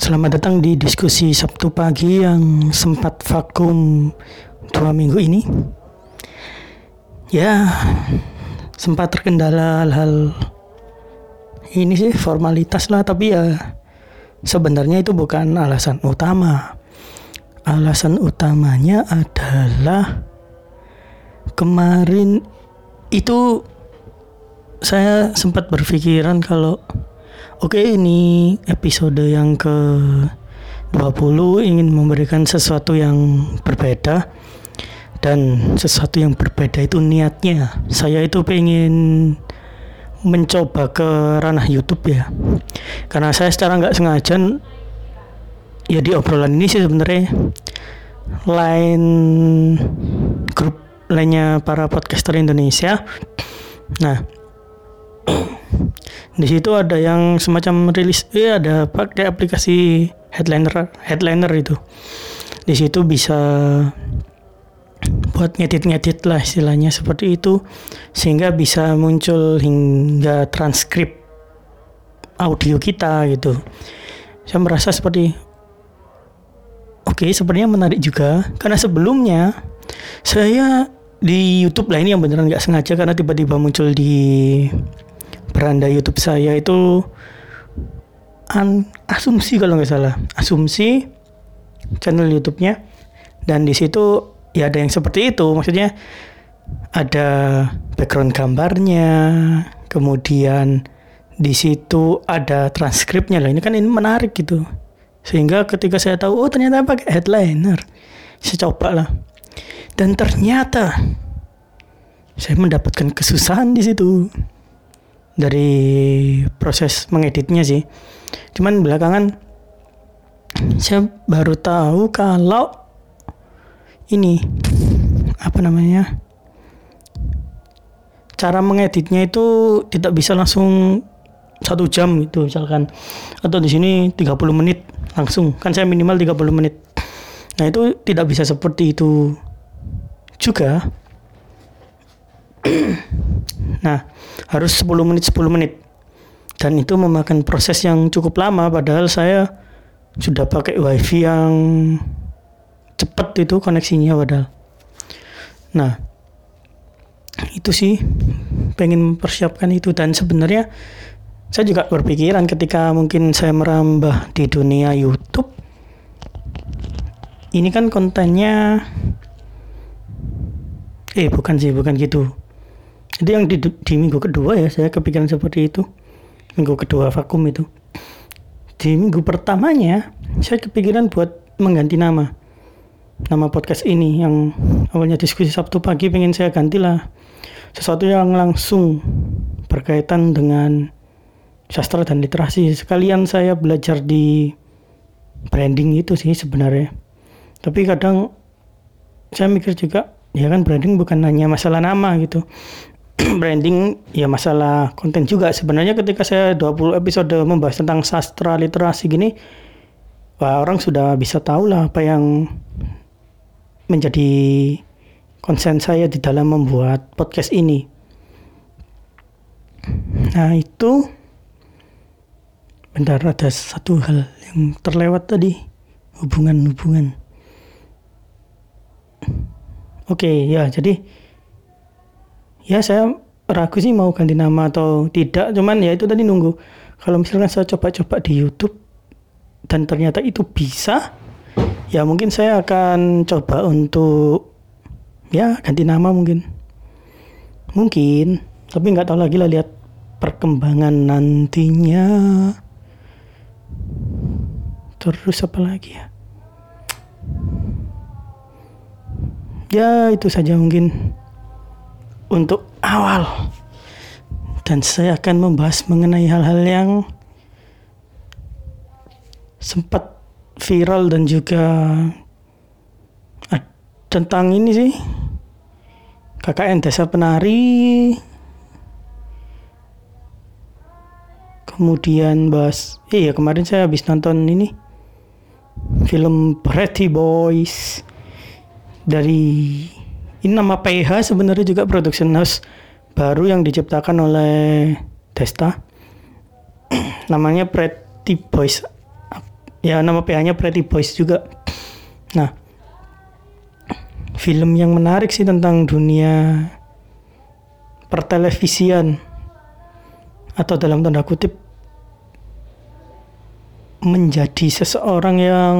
Selamat datang di diskusi Sabtu pagi yang sempat vakum dua minggu ini. Ya, sempat terkendala hal-hal ini sih formalitas lah, tapi ya sebenarnya itu bukan alasan utama. Alasan utamanya adalah kemarin itu saya sempat berpikiran kalau oke ini episode yang ke 20 ingin memberikan sesuatu yang berbeda. Dan sesuatu yang berbeda itu niatnya. Saya itu pengen mencoba ke ranah YouTube ya. Karena saya secara nggak sengaja ya di obrolan ini sih sebenarnya lain grup lainnya para podcaster Indonesia. Nah di situ ada yang semacam rilis ya ada pakai aplikasi headliner headliner itu. Di situ bisa buat ngedit-ngedit lah istilahnya seperti itu sehingga bisa muncul hingga transkrip audio kita gitu. Saya merasa seperti oke okay, sebenarnya menarik juga karena sebelumnya saya di YouTube lah ini yang beneran nggak sengaja karena tiba-tiba muncul di beranda YouTube saya itu an asumsi kalau nggak salah. Asumsi channel YouTube-nya. Dan di situ ya ada yang seperti itu. Maksudnya ada background gambarnya kemudian di situ ada transkripnya lah ini kan ini menarik gitu. Sehingga ketika saya tahu oh ternyata pakai headliner. Saya coba lah. Dan ternyata saya mendapatkan kesusahan di situ dari proses mengeditnya sih. Cuman belakangan saya baru tahu kalau ini apa namanya cara mengeditnya itu tidak bisa langsung satu jam gitu misalkan. Atau di sini 30 menit langsung. Kan saya minimal 30 menit. Nah itu tidak bisa seperti itu juga nah harus 10 menit 10 menit. Dan itu memakan proses yang cukup lama padahal saya sudah pakai wifi yang cepat itu koneksinya padahal. Nah itu sih pengen mempersiapkan itu. Dan sebenarnya saya juga berpikiran ketika mungkin saya merambah di dunia YouTube ini kan kontennya eh bukan sih bukan gitu itu yang di, di minggu kedua ya saya kepikiran seperti itu. Minggu kedua vakum itu. Di minggu pertamanya saya kepikiran buat mengganti nama. Nama podcast ini yang awalnya diskusi Sabtu pagi pengen saya gantilah sesuatu yang langsung berkaitan dengan sastra dan literasi. Sekalian saya belajar di branding itu sih sebenarnya. Tapi kadang saya mikir juga ya kan branding bukan hanya masalah nama gitu branding ya masalah konten juga. Sebenarnya ketika saya 20 episode membahas tentang sastra literasi gini wah orang sudah bisa tahu lah apa yang menjadi konsen saya di dalam membuat podcast ini. Nah itu bentar ada satu hal yang terlewat tadi hubungan-hubungan. Oke okay, ya jadi ya saya ragu sih mau ganti nama atau tidak. Cuman ya itu tadi nunggu. Kalau misalkan saya coba-coba di YouTube dan ternyata itu bisa ya mungkin saya akan coba untuk ya ganti nama mungkin. Mungkin. Tapi nggak tahu lagi lah lihat perkembangan nantinya. Terus apa lagi ya? Ya itu saja mungkin untuk awal. Dan saya akan membahas mengenai hal-hal yang sempat viral dan juga tentang ini sih. KKN Desa Penari. Kemudian bahas iya kemarin saya habis nonton ini film Pretty Boys dari ini nama PH sebenarnya juga production house baru yang diciptakan oleh Desta. Namanya Pret Pretty Boys ya nama PH-nya Pretty Boys juga nah film yang menarik sih tentang dunia pertelevisian atau dalam tanda kutip menjadi seseorang yang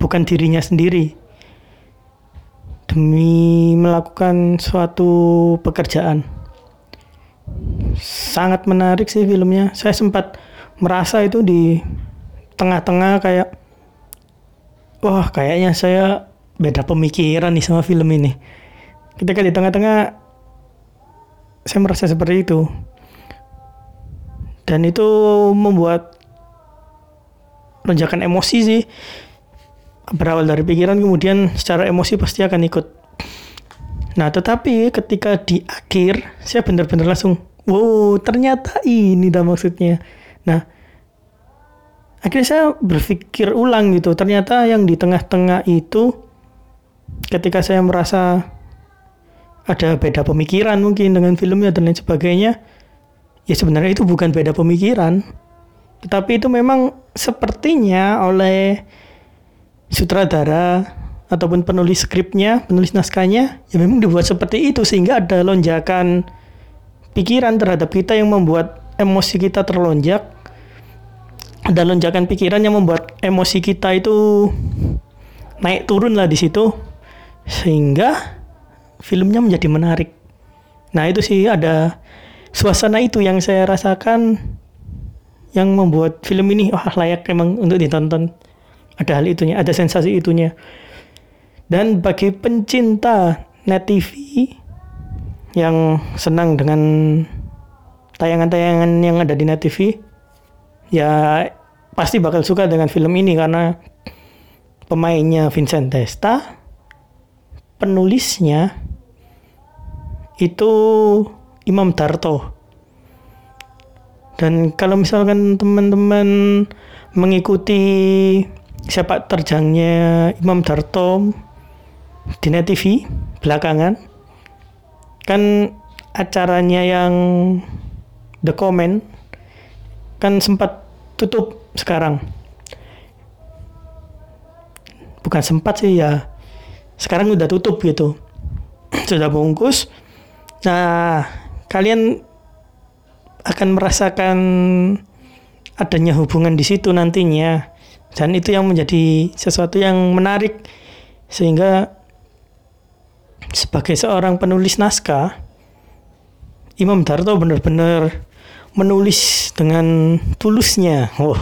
bukan dirinya sendiri demi melakukan suatu pekerjaan. Sangat menarik sih filmnya. Saya sempat merasa itu di tengah-tengah kayak wah kayaknya saya beda pemikiran nih sama film ini. Ketika di tengah-tengah saya merasa seperti itu. Dan itu membuat lonjakan emosi sih berawal dari pikiran kemudian secara emosi pasti akan ikut. Nah, tetapi ketika di akhir saya benar-benar langsung, wow, ternyata ini dah maksudnya. Nah, akhirnya saya berpikir ulang gitu. Ternyata yang di tengah-tengah itu ketika saya merasa ada beda pemikiran mungkin dengan filmnya dan lain sebagainya, ya sebenarnya itu bukan beda pemikiran. Tetapi itu memang sepertinya oleh sutradara ataupun penulis skripnya, penulis naskahnya, ya memang dibuat seperti itu sehingga ada lonjakan pikiran terhadap kita yang membuat emosi kita terlonjak. Ada lonjakan pikiran yang membuat emosi kita itu naik turun lah di situ sehingga filmnya menjadi menarik. Nah, itu sih ada suasana itu yang saya rasakan yang membuat film ini wah layak emang untuk ditonton ada hal itunya, ada sensasi itunya. Dan bagi pencinta net TV yang senang dengan tayangan-tayangan yang ada di net TV, ya pasti bakal suka dengan film ini karena pemainnya Vincent Testa, penulisnya itu Imam Darto. Dan kalau misalkan teman-teman mengikuti sepak terjangnya Imam Darto di Net TV belakangan. Kan acaranya yang The Comment kan sempat tutup sekarang. Bukan sempat sih ya. Sekarang udah tutup gitu. Sudah bungkus. Nah kalian akan merasakan adanya hubungan di situ nantinya dan itu yang menjadi sesuatu yang menarik sehingga sebagai seorang penulis naskah Imam Darto benar-benar menulis dengan tulusnya. Oh.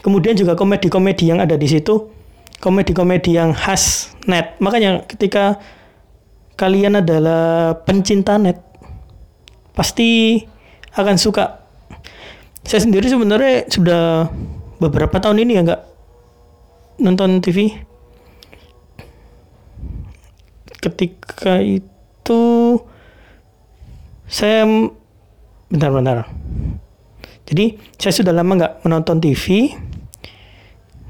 Kemudian juga komedi-komedi yang ada di situ, komedi-komedi yang khas net. Makanya ketika kalian adalah pencinta net, pasti akan suka. Saya sendiri sebenarnya sudah beberapa tahun ini ya nggak nonton TV ketika itu saya bentar-bentar jadi saya sudah lama nggak menonton TV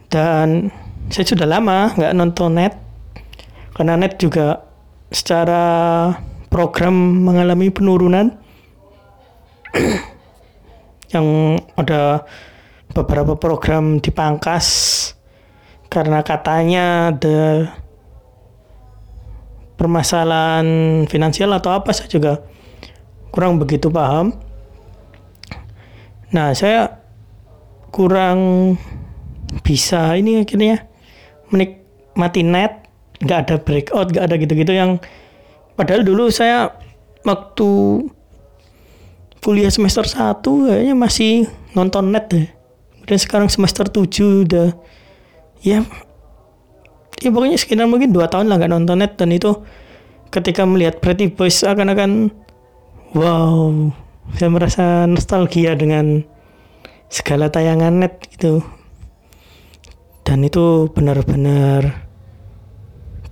dan saya sudah lama nggak nonton net karena net juga secara program mengalami penurunan. Yang ada beberapa program dipangkas karena katanya ada permasalahan finansial atau apa saya juga kurang begitu paham. Nah, saya kurang bisa ini akhirnya menikmati net, nggak ada breakout, nggak ada gitu-gitu yang padahal dulu saya waktu kuliah semester 1 kayaknya masih nonton net deh dan sekarang semester 7 udah. Ya ya pokoknya sekitar mungkin dua tahun lah nggak nonton net. Dan itu ketika melihat Pretty Boys akan-akan wow saya merasa nostalgia dengan segala tayangan net gitu. Dan itu benar-benar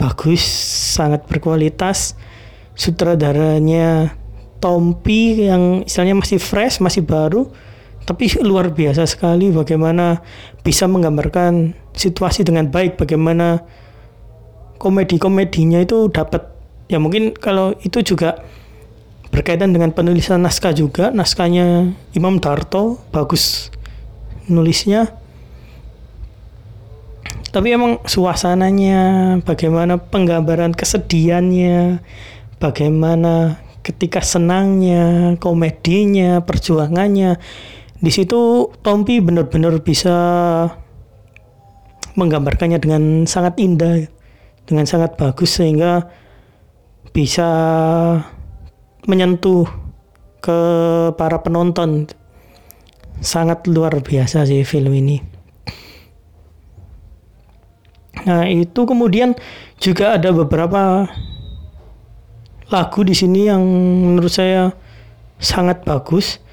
bagus sangat berkualitas. Sutradaranya Tompi yang istilahnya masih fresh masih baru tapi luar biasa sekali bagaimana bisa menggambarkan situasi dengan baik bagaimana komedi-komedinya itu dapat. Ya mungkin kalau itu juga berkaitan dengan penulisan naskah juga. Naskahnya Imam Darto bagus nulisnya. Tapi emang suasananya bagaimana penggambaran kesedihannya bagaimana ketika senangnya komedinya perjuangannya di situ Tompi benar-benar bisa menggambarkannya dengan sangat indah dengan sangat bagus sehingga bisa menyentuh ke para penonton. Sangat luar biasa sih film ini. Nah itu kemudian juga ada beberapa lagu di sini yang menurut saya sangat bagus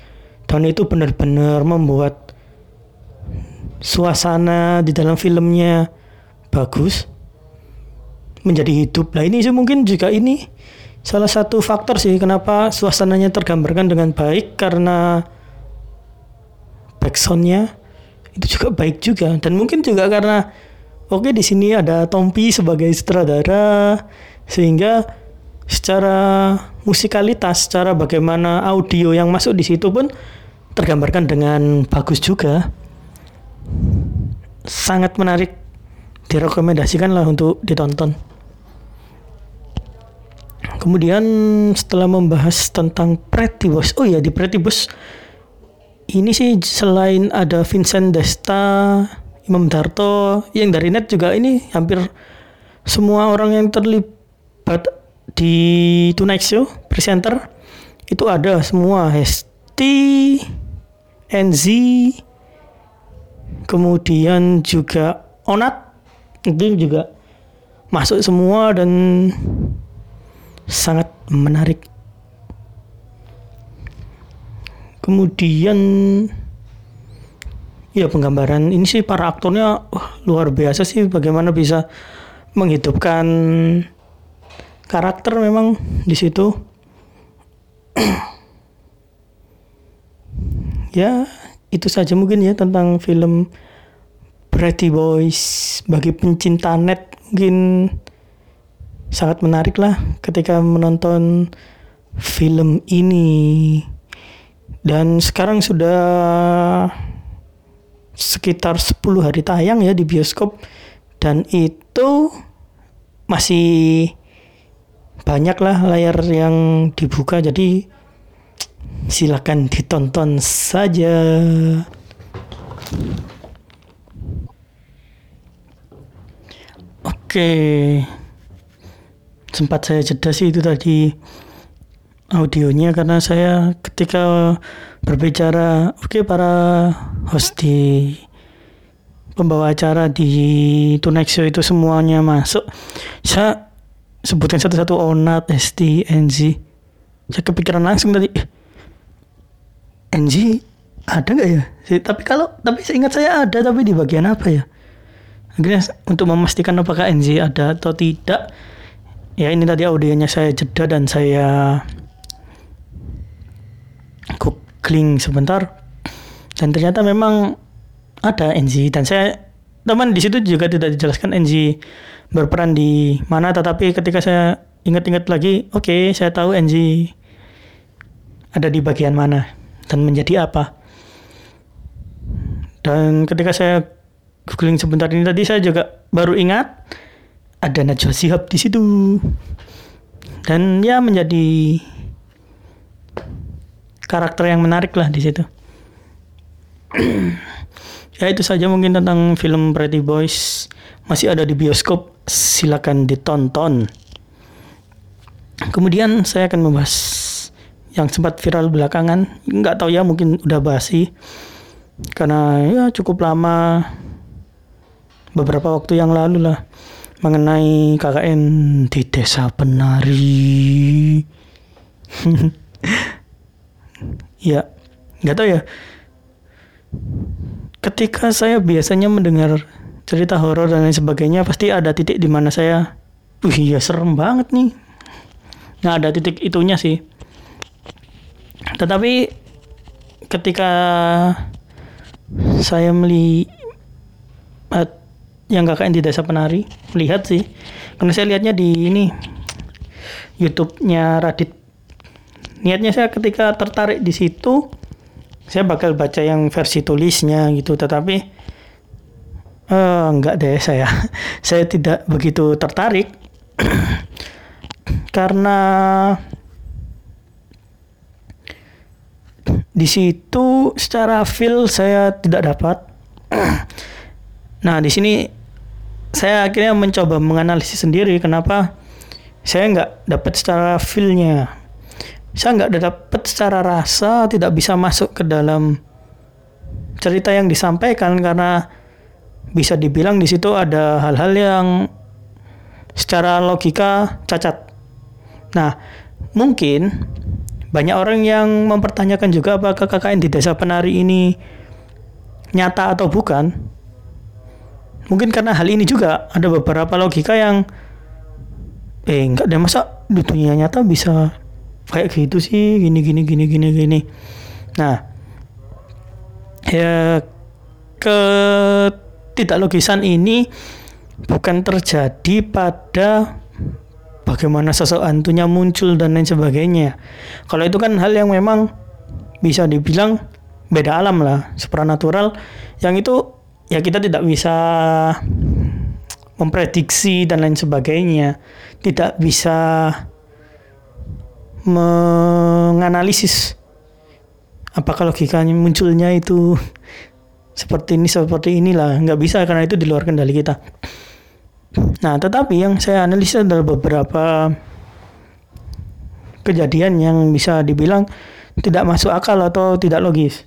dan itu benar-benar membuat suasana di dalam filmnya bagus menjadi hidup. Nah ini sih mungkin juga ini salah satu faktor sih kenapa suasananya tergambarkan dengan baik karena backsoundnya itu juga baik juga dan mungkin juga karena oke okay, di sini ada Tompi sebagai sutradara sehingga secara musikalitas, secara bagaimana audio yang masuk di situ pun tergambarkan dengan bagus juga. Sangat menarik, direkomendasikan lah untuk ditonton. Kemudian setelah membahas tentang Pretty Boys, oh ya di Pretty Boys ini sih selain ada Vincent Desta, Imam Darto, yang dari net juga ini hampir semua orang yang terlibat di Tonight Show presenter itu ada semua Hesti, NZ, kemudian juga Onat itu juga masuk semua dan sangat menarik. Kemudian ya penggambaran ini sih para aktornya luar biasa sih bagaimana bisa menghidupkan karakter memang di situ. ya itu saja mungkin ya tentang film Pretty Boys. Bagi pencinta net mungkin sangat menarik lah ketika menonton film ini. Dan sekarang sudah sekitar 10 hari tayang ya di bioskop. Dan itu masih banyak lah layar yang dibuka jadi silakan ditonton saja. Oke. Sempat saya jeda sih itu tadi audionya karena saya ketika berbicara oke para host di pembawa acara di Show itu semuanya masuk. Saya sebutkan satu-satu. Onat, ST, NZ saya kepikiran langsung tadi. NG ada nggak ya? Tapi kalau tapi saya ingat saya ada tapi di bagian apa ya? Akhirnya untuk memastikan apakah NG ada atau tidak ya ini tadi audionya saya jeda dan saya googling sebentar. Dan ternyata memang ada NG dan saya teman di situ juga tidak dijelaskan NG berperan di mana tetapi ketika saya ingat-ingat lagi oke okay, saya tahu NG ada di bagian mana dan menjadi apa. Dan ketika saya googling sebentar ini tadi saya juga baru ingat ada Najwa Shihab di situ. Dan ya menjadi karakter yang menarik lah di situ ya itu saja mungkin tentang film Pretty Boys. Masih ada di bioskop. Silakan ditonton. Kemudian saya akan membahas yang sempat viral belakangan. Nggak tahu ya mungkin udah basi. Karena ya cukup lama. Beberapa waktu yang lalu lah. Mengenai KKN di desa penari. ya, nggak tahu ya. Ketika saya biasanya mendengar cerita horor dan lain sebagainya, pasti ada titik di mana saya, wih ya serem banget nih. Nah ada titik itunya sih. Tetapi ketika saya melihat yang KKN di Desa Penari lihat sih karena saya lihatnya di ini YouTube-nya Radit niatnya saya ketika tertarik di situ saya bakal baca yang versi tulisnya gitu tetapi uh, enggak deh saya saya tidak begitu tertarik karena di situ secara feel saya tidak dapat. nah, di sini saya akhirnya mencoba menganalisis sendiri kenapa saya nggak dapat secara feelnya. Saya nggak dapat secara rasa, tidak bisa masuk ke dalam cerita yang disampaikan karena bisa dibilang di situ ada hal-hal yang secara logika cacat. Nah, mungkin banyak orang yang mempertanyakan juga apakah KKN di desa penari ini nyata atau bukan. Mungkin karena hal ini juga ada beberapa logika yang eh enggak deh masa di dunia nyata bisa kayak gitu sih gini gini gini gini gini. Nah, ya ke tidak logisan ini bukan terjadi pada bagaimana sosok hantunya muncul dan lain sebagainya. Kalau itu kan hal yang memang bisa dibilang beda alam lah, supranatural yang itu ya kita tidak bisa memprediksi dan lain sebagainya. Tidak bisa menganalisis apakah logikanya munculnya itu seperti ini seperti inilah nggak bisa karena itu di luar kendali kita Nah, tetapi yang saya analisa adalah beberapa kejadian yang bisa dibilang tidak masuk akal atau tidak logis.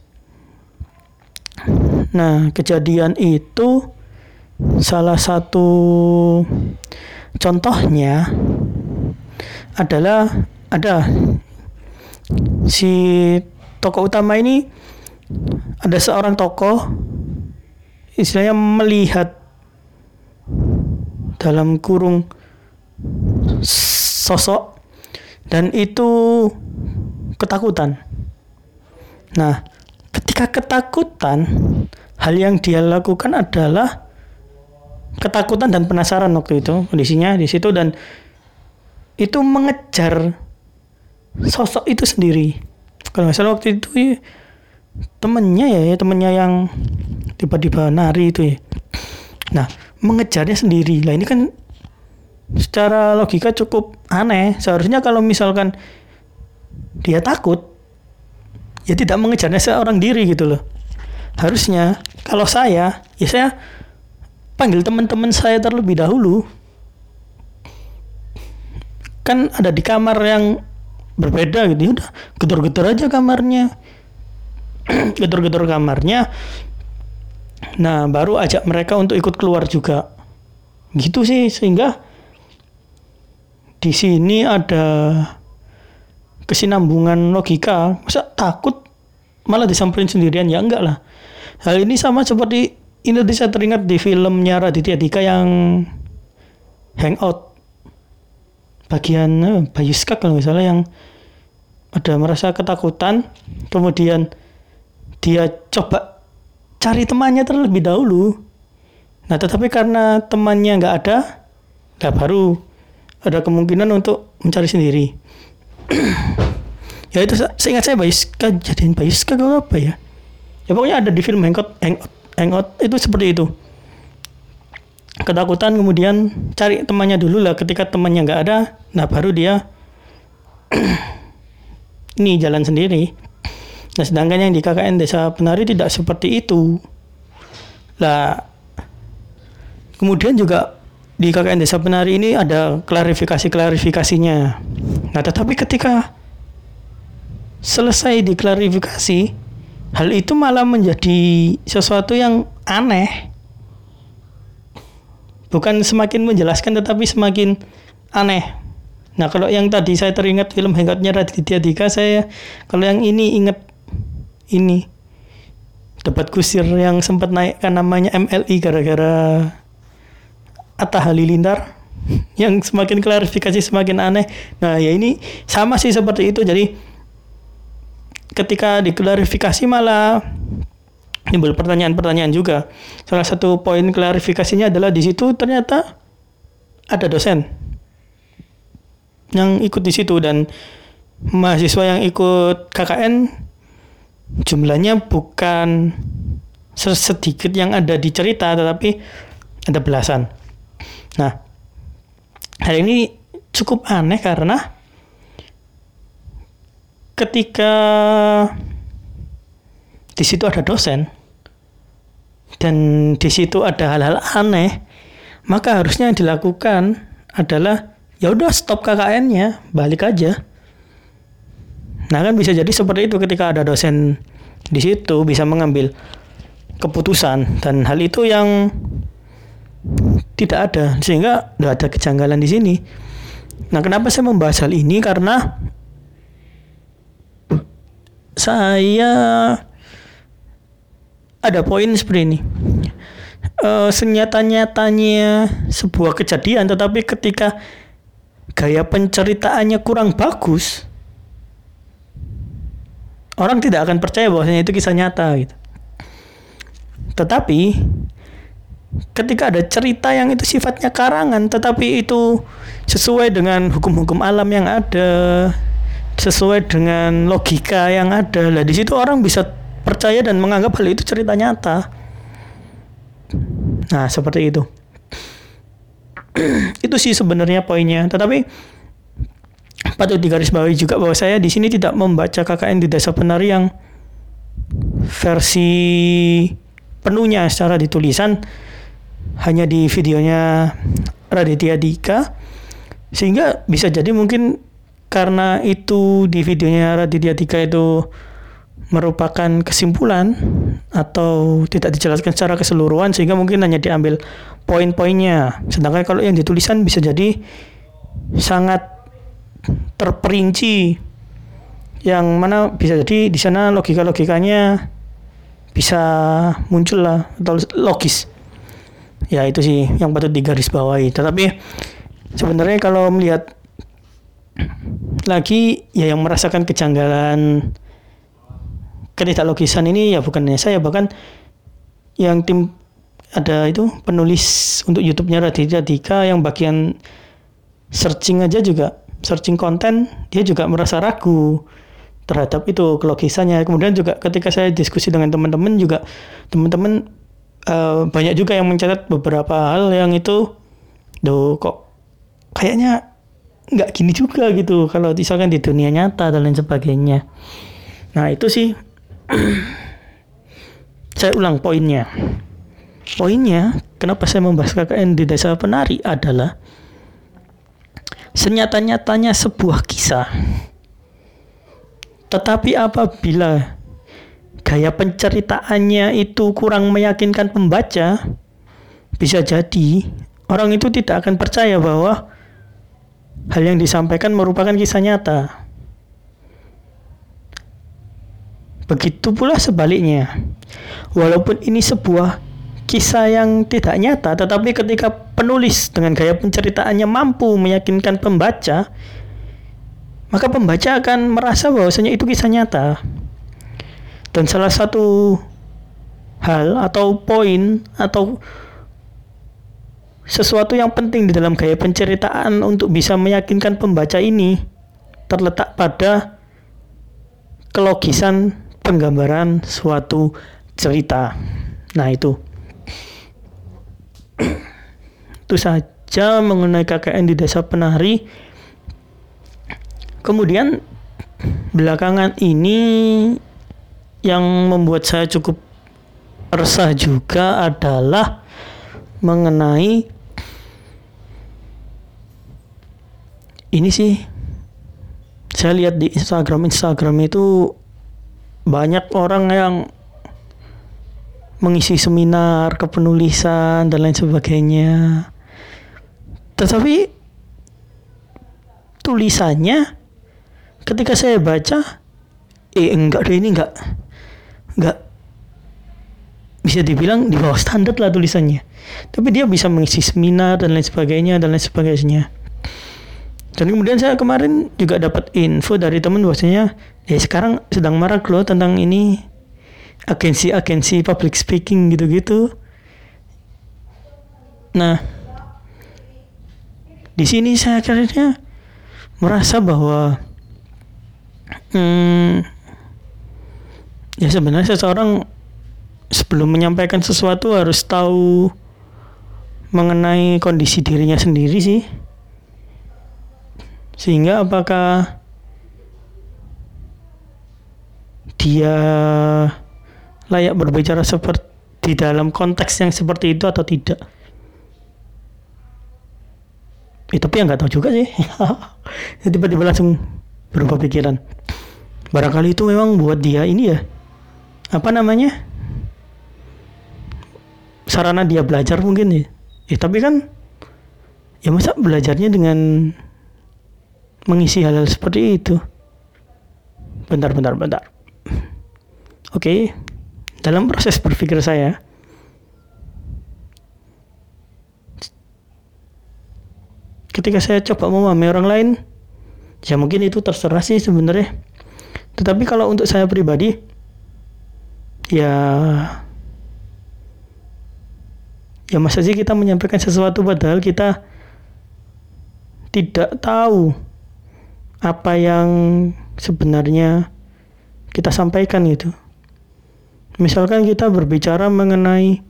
Nah, kejadian itu salah satu contohnya adalah ada si tokoh utama ini ada seorang tokoh istilahnya melihat dalam kurung sosok dan itu ketakutan. Nah, ketika ketakutan, hal yang dia lakukan adalah ketakutan dan penasaran waktu itu kondisinya di situ dan itu mengejar sosok itu sendiri. Kalau salah waktu itu ya, temennya ya, ya temennya yang tiba-tiba nari itu ya. Nah, mengejarnya sendiri. Lah ini kan secara logika cukup aneh. Seharusnya kalau misalkan dia takut, ya tidak mengejarnya seorang diri gitu loh. Harusnya kalau saya, ya saya panggil teman-teman saya terlebih dahulu. Kan ada di kamar yang berbeda gitu. Ya udah, gedor-gedor aja kamarnya. gedor-gedor kamarnya Nah, baru ajak mereka untuk ikut keluar juga. Gitu sih sehingga di sini ada kesinambungan logika. Masa takut malah disamperin sendirian ya enggak lah. Hal ini sama seperti Indonesia teringat di filmnya Raditya Dika yang Hangout bagian eh, Bayuska kalau misalnya yang ada merasa ketakutan kemudian dia coba cari temannya terlebih dahulu. Nah, tetapi karena temannya nggak ada, nah baru ada kemungkinan untuk mencari sendiri. ya itu seingat saya Bayuska jadiin Bayuska kalau apa ya? Ya pokoknya ada di film Hangout, Hangout, Hangout itu seperti itu. Ketakutan kemudian cari temannya dulu lah. Ketika temannya nggak ada, nah baru dia ini jalan sendiri. Nah, sedangkan yang di KKN Desa Penari tidak seperti itu. Lah, kemudian juga di KKN Desa Penari ini ada klarifikasi-klarifikasinya. Nah, tetapi ketika selesai diklarifikasi, hal itu malah menjadi sesuatu yang aneh. Bukan semakin menjelaskan tetapi semakin aneh. Nah, kalau yang tadi saya teringat film Hengkotnya Raditya Dika, saya kalau yang ini ingat ini debat kusir yang sempat naikkan namanya MLI gara-gara Atta Halilintar yang semakin klarifikasi semakin aneh. Nah, ya ini sama sih seperti itu. Jadi ketika diklarifikasi malah timbul pertanyaan-pertanyaan juga. Salah satu poin klarifikasinya adalah di situ ternyata ada dosen yang ikut di situ dan mahasiswa yang ikut KKN jumlahnya bukan sedikit yang ada di cerita tetapi ada belasan. Nah, hal ini cukup aneh karena ketika di situ ada dosen dan di situ ada hal-hal aneh, maka harusnya yang dilakukan adalah ya udah stop KKN-nya, balik aja. Nah kan bisa jadi seperti itu ketika ada dosen di situ bisa mengambil keputusan dan hal itu yang tidak ada sehingga tidak ada kejanggalan di sini. Nah kenapa saya membahas hal ini karena saya ada poin seperti ini. Uh, senyata-nyatanya sebuah kejadian, tetapi ketika gaya penceritaannya kurang bagus, orang tidak akan percaya bahwasanya itu kisah nyata gitu. Tetapi ketika ada cerita yang itu sifatnya karangan, tetapi itu sesuai dengan hukum-hukum alam yang ada, sesuai dengan logika yang ada, lah di situ orang bisa percaya dan menganggap hal itu cerita nyata. Nah, seperti itu. itu sih sebenarnya poinnya. Tetapi patut digarisbawahi juga bahwa saya di sini tidak membaca KKN di Desa Penari yang versi penuhnya secara ditulisan hanya di videonya Raditya Dika sehingga bisa jadi mungkin karena itu di videonya Raditya Dika itu merupakan kesimpulan atau tidak dijelaskan secara keseluruhan sehingga mungkin hanya diambil poin-poinnya. Sedangkan kalau yang ditulisan bisa jadi sangat terperinci yang mana bisa jadi di sana logika-logikanya bisa muncul lah atau logis. Ya itu sih yang patut digarisbawahi. Tetapi sebenarnya kalau melihat lagi ya yang merasakan kejanggalan ketidaklogisan ini ya bukan hanya saya bahkan yang tim ada itu penulis untuk YouTube-nya Raditya Dika yang bagian searching aja juga searching konten dia juga merasa ragu terhadap itu kelogisannya kemudian juga ketika saya diskusi dengan teman-teman juga teman-teman uh, banyak juga yang mencatat beberapa hal yang itu do kok kayaknya nggak gini juga gitu kalau misalkan di dunia nyata dan lain sebagainya. Nah itu sih saya ulang poinnya. Poinnya, kenapa saya membahas KKN di desa penari adalah senyata-nyatanya sebuah kisah. Tetapi apabila gaya penceritaannya itu kurang meyakinkan pembaca, bisa jadi orang itu tidak akan percaya bahwa hal yang disampaikan merupakan kisah nyata. Begitu pula sebaliknya. Walaupun ini sebuah kisah yang tidak nyata, tetapi ketika penulis dengan gaya penceritaannya mampu meyakinkan pembaca, maka pembaca akan merasa bahwasanya itu kisah nyata. Dan salah satu hal atau poin atau sesuatu yang penting di dalam gaya penceritaan untuk bisa meyakinkan pembaca ini terletak pada kelogisan penggambaran suatu cerita. Nah, itu. itu saja mengenai KKN di Desa Penari. Kemudian belakangan ini yang membuat saya cukup resah juga adalah mengenai ini sih saya lihat di Instagram Instagram itu banyak orang yang mengisi seminar kepenulisan dan lain sebagainya. Tetapi tulisannya ketika saya baca eh enggak deh ini enggak enggak bisa dibilang di bawah standar lah tulisannya. Tapi dia bisa mengisi seminar dan lain sebagainya dan lain sebagainya. Dan kemudian saya kemarin juga dapat info dari teman bahwasanya ya sekarang sedang marak loh tentang ini agensi-agensi public speaking gitu-gitu. Nah, di sini saya akhirnya merasa bahwa hmm, ya sebenarnya seseorang sebelum menyampaikan sesuatu harus tahu mengenai kondisi dirinya sendiri sih sehingga apakah dia layak berbicara seperti di dalam konteks yang seperti itu atau tidak? Ya, tapi yang nggak tahu juga sih. Tiba-tiba langsung berubah pikiran. Barangkali itu memang buat dia ini ya apa namanya sarana dia belajar mungkin ya. Ya tapi kan ya masa belajarnya dengan mengisi hal-hal seperti itu? Bentar bentar bentar oke dalam proses berpikir saya ketika saya coba memahami orang lain ya mungkin itu terserah sih sebenarnya. Tetapi kalau untuk saya pribadi ya ya masa sih kita menyampaikan sesuatu padahal kita tidak tahu apa yang sebenarnya kita sampaikan itu. Misalkan kita berbicara mengenai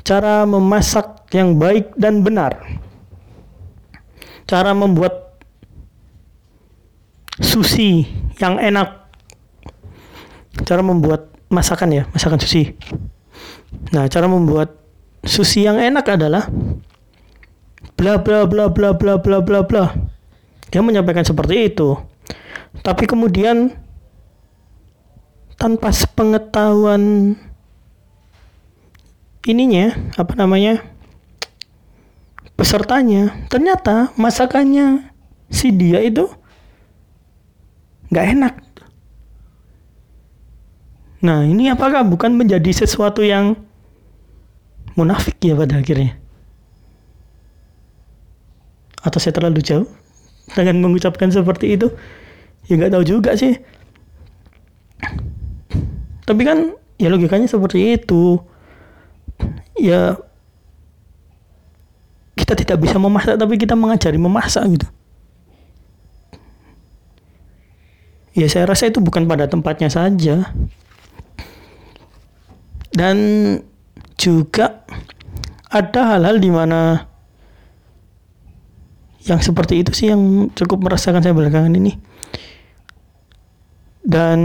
cara memasak yang baik dan benar. Cara membuat sushi yang enak. Cara membuat masakan ya masakan sushi. Nah cara membuat sushi yang enak adalah bla bla bla bla bla bla bla bla. Dia menyampaikan seperti itu. Tapi kemudian tanpa sepengetahuan ininya apa namanya pesertanya ternyata masakannya si dia itu nggak enak. Nah ini apakah bukan menjadi sesuatu yang munafik ya pada akhirnya? Atau saya terlalu jauh dengan mengucapkan seperti itu? Ya nggak tahu juga sih. Tapi kan ya logikanya seperti itu. Ya kita tidak bisa memasak tapi kita mengajari memasak gitu. Ya saya rasa itu bukan pada tempatnya saja. Dan juga ada hal-hal di mana yang seperti itu sih yang cukup merasakan saya belakangan ini. Dan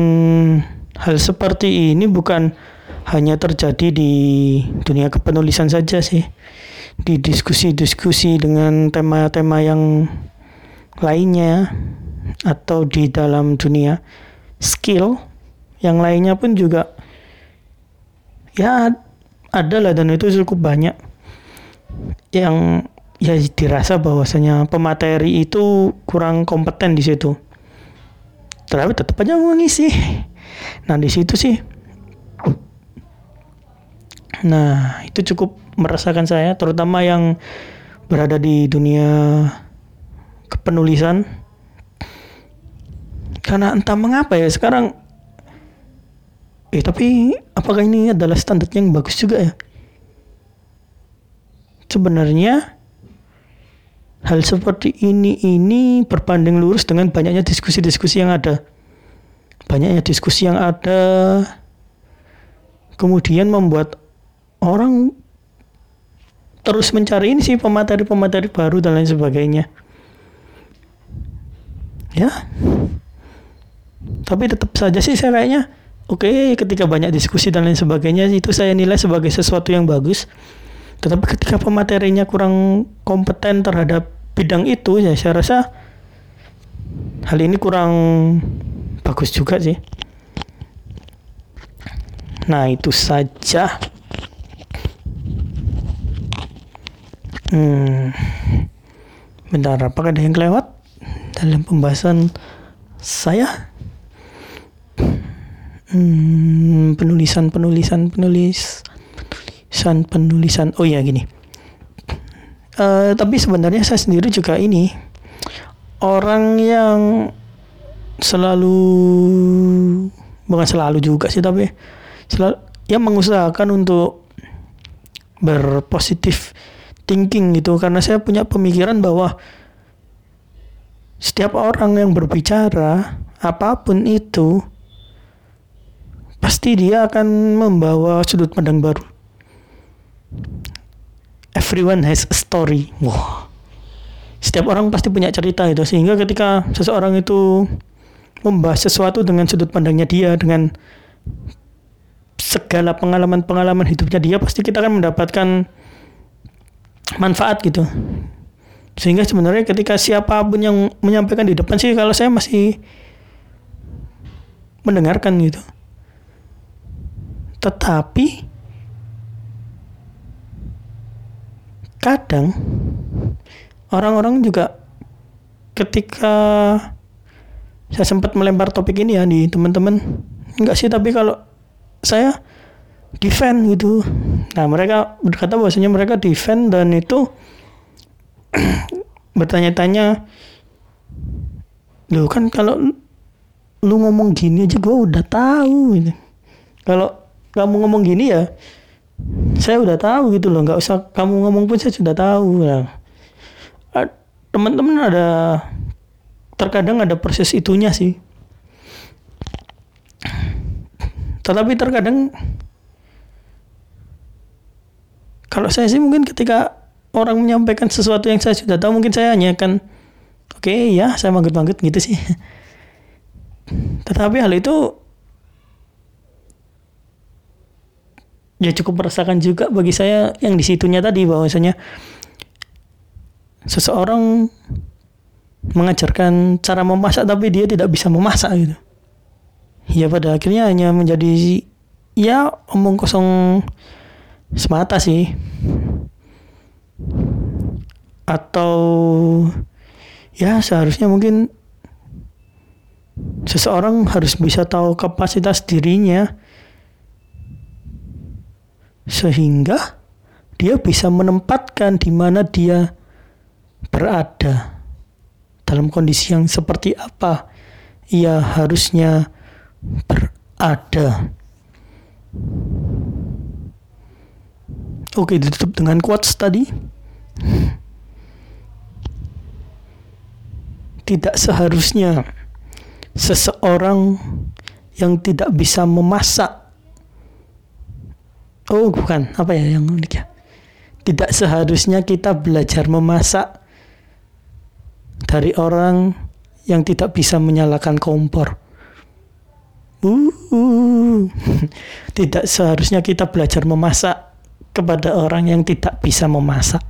hal seperti ini bukan hanya terjadi di dunia kepenulisan saja sih. Di diskusi-diskusi dengan tema-tema yang lainnya atau di dalam dunia skill yang lainnya pun juga ya ada lah dan itu cukup banyak yang ya dirasa bahwasanya pemateri itu kurang kompeten di situ tapi tetap aja mengisi nah di situ sih nah itu cukup merasakan saya, terutama yang berada di dunia kepenulisan. Karena entah mengapa ya sekarang Eh tapi apakah ini adalah standar yang bagus juga ya? Sebenarnya hal seperti ini ini berbanding lurus dengan banyaknya diskusi-diskusi yang ada. Banyaknya diskusi yang ada kemudian membuat orang terus mencari ini sih pemateri-pemateri baru dan lain sebagainya. Ya. Tapi tetap saja sih saya kayaknya oke okay, ketika banyak diskusi dan lain sebagainya itu saya nilai sebagai sesuatu yang bagus. Tetapi ketika pematerinya kurang kompeten terhadap bidang itu ya saya rasa hal ini kurang bagus juga sih. Nah, itu saja. Hmm, bentar, apakah ada yang kelewat dalam pembahasan saya? Hmm, penulisan, penulisan, penulis, penulisan, penulisan. Oh ya gini. Uh, tapi sebenarnya saya sendiri juga ini orang yang selalu bukan selalu juga sih tapi selalu yang mengusahakan untuk berpositif thinking gitu karena saya punya pemikiran bahwa setiap orang yang berbicara apa pun itu pasti dia akan membawa sudut pandang baru everyone has a story. Wah. Setiap orang pasti punya cerita itu. Sehingga ketika seseorang itu membahas sesuatu dengan sudut pandangnya dia dengan segala pengalaman-pengalaman hidupnya dia pasti kita akan mendapatkan manfaat gitu. Sehingga sebenarnya ketika siapa pun yang menyampaikan di depan sih kalau saya masih mendengarkan gitu. Tetapi kadang orang-orang juga ketika saya sempat melempar topik ini ya di teman-teman enggak sih tapi kalau saya defend gitu nah mereka berkata bahwasanya mereka defend dan itu bertanya-tanya lu kan kalau lu ngomong gini aja gue udah tahu gitu. kalau kamu ngomong gini ya saya udah tahu gitu loh nggak usah kamu ngomong pun saya sudah tahu nah, teman-teman ada terkadang ada proses itunya sih. Tetapi terkadang kalau saya sih mungkin ketika orang menyampaikan sesuatu yang saya sudah tahu mungkin saya hanya akan oke okay, ya saya manggut-manggut gitu sih. Tetapi hal itu ya cukup merasakan juga bagi saya yang di situnya tadi bahwasanya seseorang mengajarkan cara memasak tapi dia tidak bisa memasak gitu. Ya pada akhirnya hanya menjadi ya omong kosong semata sih. Atau ya seharusnya mungkin seseorang harus bisa tahu kapasitas dirinya sehingga dia bisa menempatkan di mana dia berada dalam kondisi yang seperti apa ia harusnya berada. Oke, ditutup dengan quotes tadi. Tidak seharusnya seseorang yang tidak bisa memasak. Oh, bukan. Apa ya yang unik ya? Tidak seharusnya kita belajar memasak dari orang yang tidak bisa menyalakan kompor. Uh, tidak seharusnya kita belajar memasak kepada orang yang tidak bisa memasak.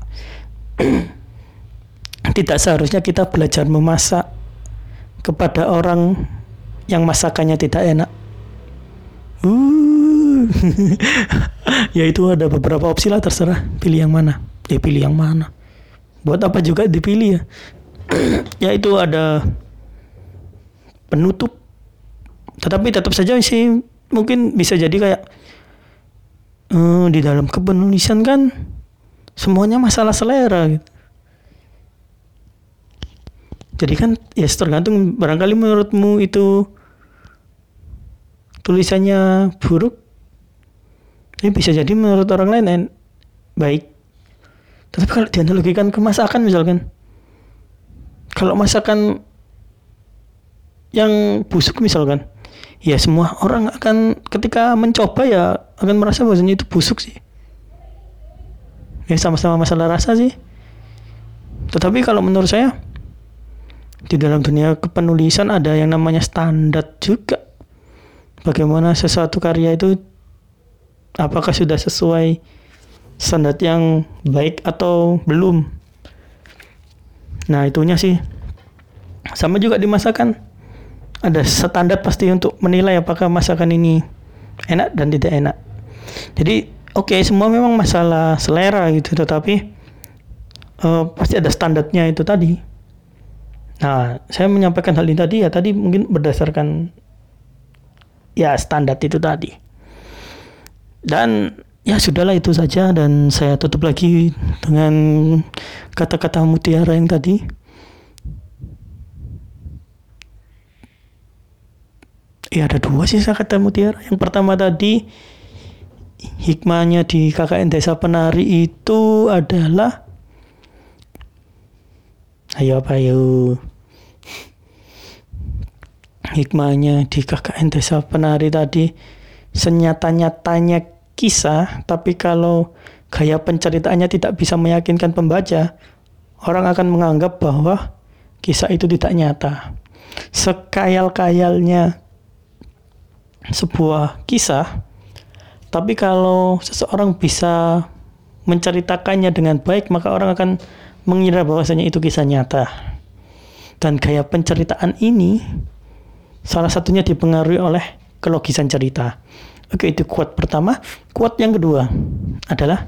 tidak seharusnya kita belajar memasak kepada orang yang masakannya tidak enak. Uh, ya itu ada beberapa opsi lah terserah pilih yang mana. Ya pilih yang mana. Buat apa juga dipilih ya. ya itu ada penutup. Tetapi tetap saja sih mungkin bisa jadi kayak uh, di dalam kepenulisan kan semuanya masalah selera gitu. Jadi kan ya tergantung barangkali menurutmu itu tulisannya buruk. Ini bisa jadi menurut orang lain en, baik. Tetapi kalau dianalogikan ke masakan misalkan. Kalau masakan yang busuk misalkan ya semua orang akan ketika mencoba ya akan merasa bahwasanya itu busuk sih ya sama-sama masalah rasa sih tetapi kalau menurut saya di dalam dunia kepenulisan ada yang namanya standar juga bagaimana sesuatu karya itu apakah sudah sesuai standar yang baik atau belum nah itunya sih sama juga di masakan ada standar pasti untuk menilai apakah masakan ini enak dan tidak enak. Jadi oke okay, semua memang masalah selera gitu, tetapi uh, pasti ada standarnya itu tadi. Nah, saya menyampaikan hal ini tadi ya tadi mungkin berdasarkan ya standar itu tadi. Dan ya sudahlah itu saja. Dan saya tutup lagi dengan kata-kata mutiara yang tadi. ya ada dua sih saya kata mutiara. Yang pertama tadi hikmahnya di KKN Desa Penari itu adalah ayo apa ayo? Hikmahnya di KKN Desa Penari tadi senyata-nyatanya kisah tapi kalau gaya penceritaannya tidak bisa meyakinkan pembaca orang akan menganggap bahwa kisah itu tidak nyata. Sekayal-kayalnya sebuah kisah tapi kalau seseorang bisa menceritakannya dengan baik maka orang akan mengira bahwasanya itu kisah nyata. Dan gaya penceritaan ini salah satunya dipengaruhi oleh kelogisan cerita oke itu kuat pertama kuat yang kedua adalah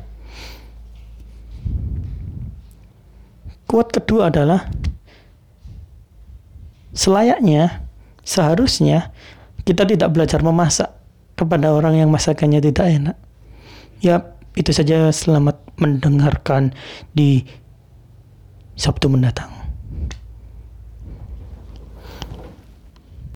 kuat kedua adalah selayaknya seharusnya kita tidak belajar memasak kepada orang yang masakannya tidak enak. Ya, itu saja selamat mendengarkan di Sabtu mendatang.